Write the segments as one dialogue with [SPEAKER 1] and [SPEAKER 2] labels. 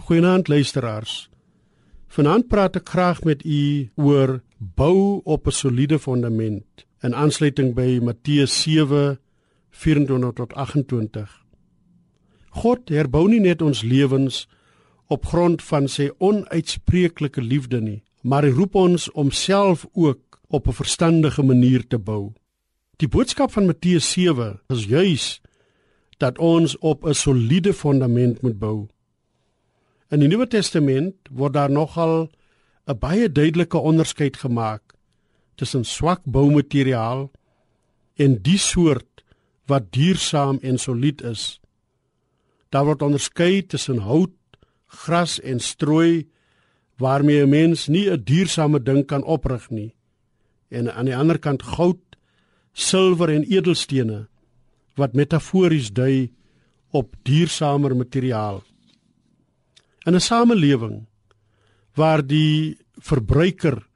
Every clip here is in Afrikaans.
[SPEAKER 1] Goeienaand luisteraars. Vanaand praat ek graag met u oor bou op 'n soliede fondament in aansluiting by Matteus 7:24 tot 28. God herbou nie net ons lewens op grond van sy onuitspreeklike liefde nie, maar hy roep ons om self ook op 'n verstandige manier te bou. Die boodskap van Matteus 7 is juis dat ons op 'n soliede fondament moet bou. In die Nuwe Testament word daar nogal 'n baie duidelike onderskeid gemaak tussen swak boumateriaal en die soort wat duursaam en solied is. Daar word onderskei tussen hout, gras en strooi waarmee 'n mens nie 'n duursame ding kan oprig nie. En aan die ander kant goud, silwer en edelstene wat metafories dui op duursamer materiaal. In 'n samelewing waar die verbruiker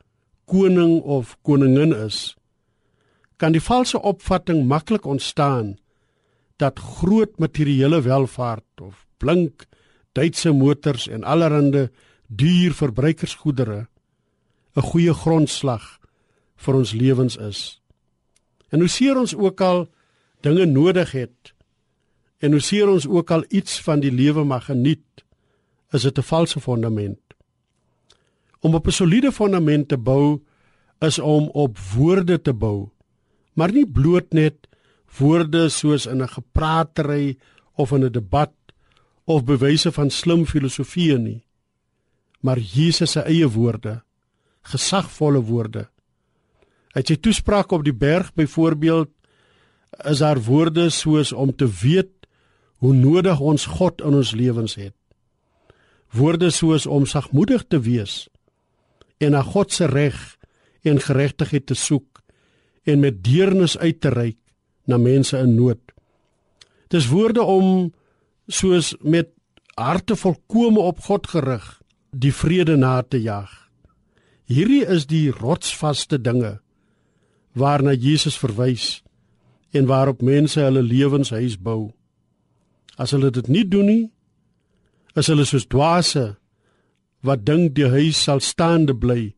[SPEAKER 1] koning of koningin is, kan die valse opvatting maklik ontstaan dat groot materiële welvaart of blink Duitse motors en allerlei duur verbruikersgoedere 'n goeie grondslag vir ons lewens is. En hoe seer ons ook al dinge nodig het en hoe seer ons ook al iets van die lewe mag geniet, is dit 'n valse fondament. Om op 'n soliede fondament te bou is om op woorde te bou, maar nie bloot net woorde soos in 'n gepraatery of in 'n debat of bewyse van slim filosofie nie, maar Jesus se eie woorde, gesagvolle woorde. Uit sy toespraak op die berg byvoorbeeld is daar woorde soos om te weet hoe nodig ons God in ons lewens het woorde soos om sagmoedig te wees en na God se reg en geregtigheid te soek en met deernis uit te reik na mense in nood. Dis woorde om soos met harte volkome op God gerig die vrede na te jag. Hierdie is die rotsvaste dinge waarna Jesus verwys en waarop mense hulle lewenshuis bou. As hulle dit nie doen nie, is hulle soos dwaase wat dink die huis sal staande bly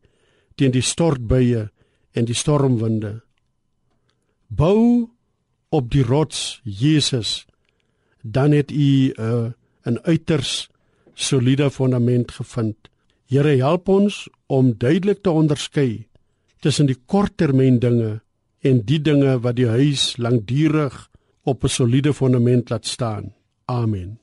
[SPEAKER 1] teen die stortbuie en die stormwinde. Bou op die rots Jesus, dan het u 'n uh, 'n uiters soliede fondament gevind. Here help ons om duidelik te onderskei tussen die korttermyn dinge en die dinge wat die huis lankdurig op 'n soliede fondament laat staan. Amen.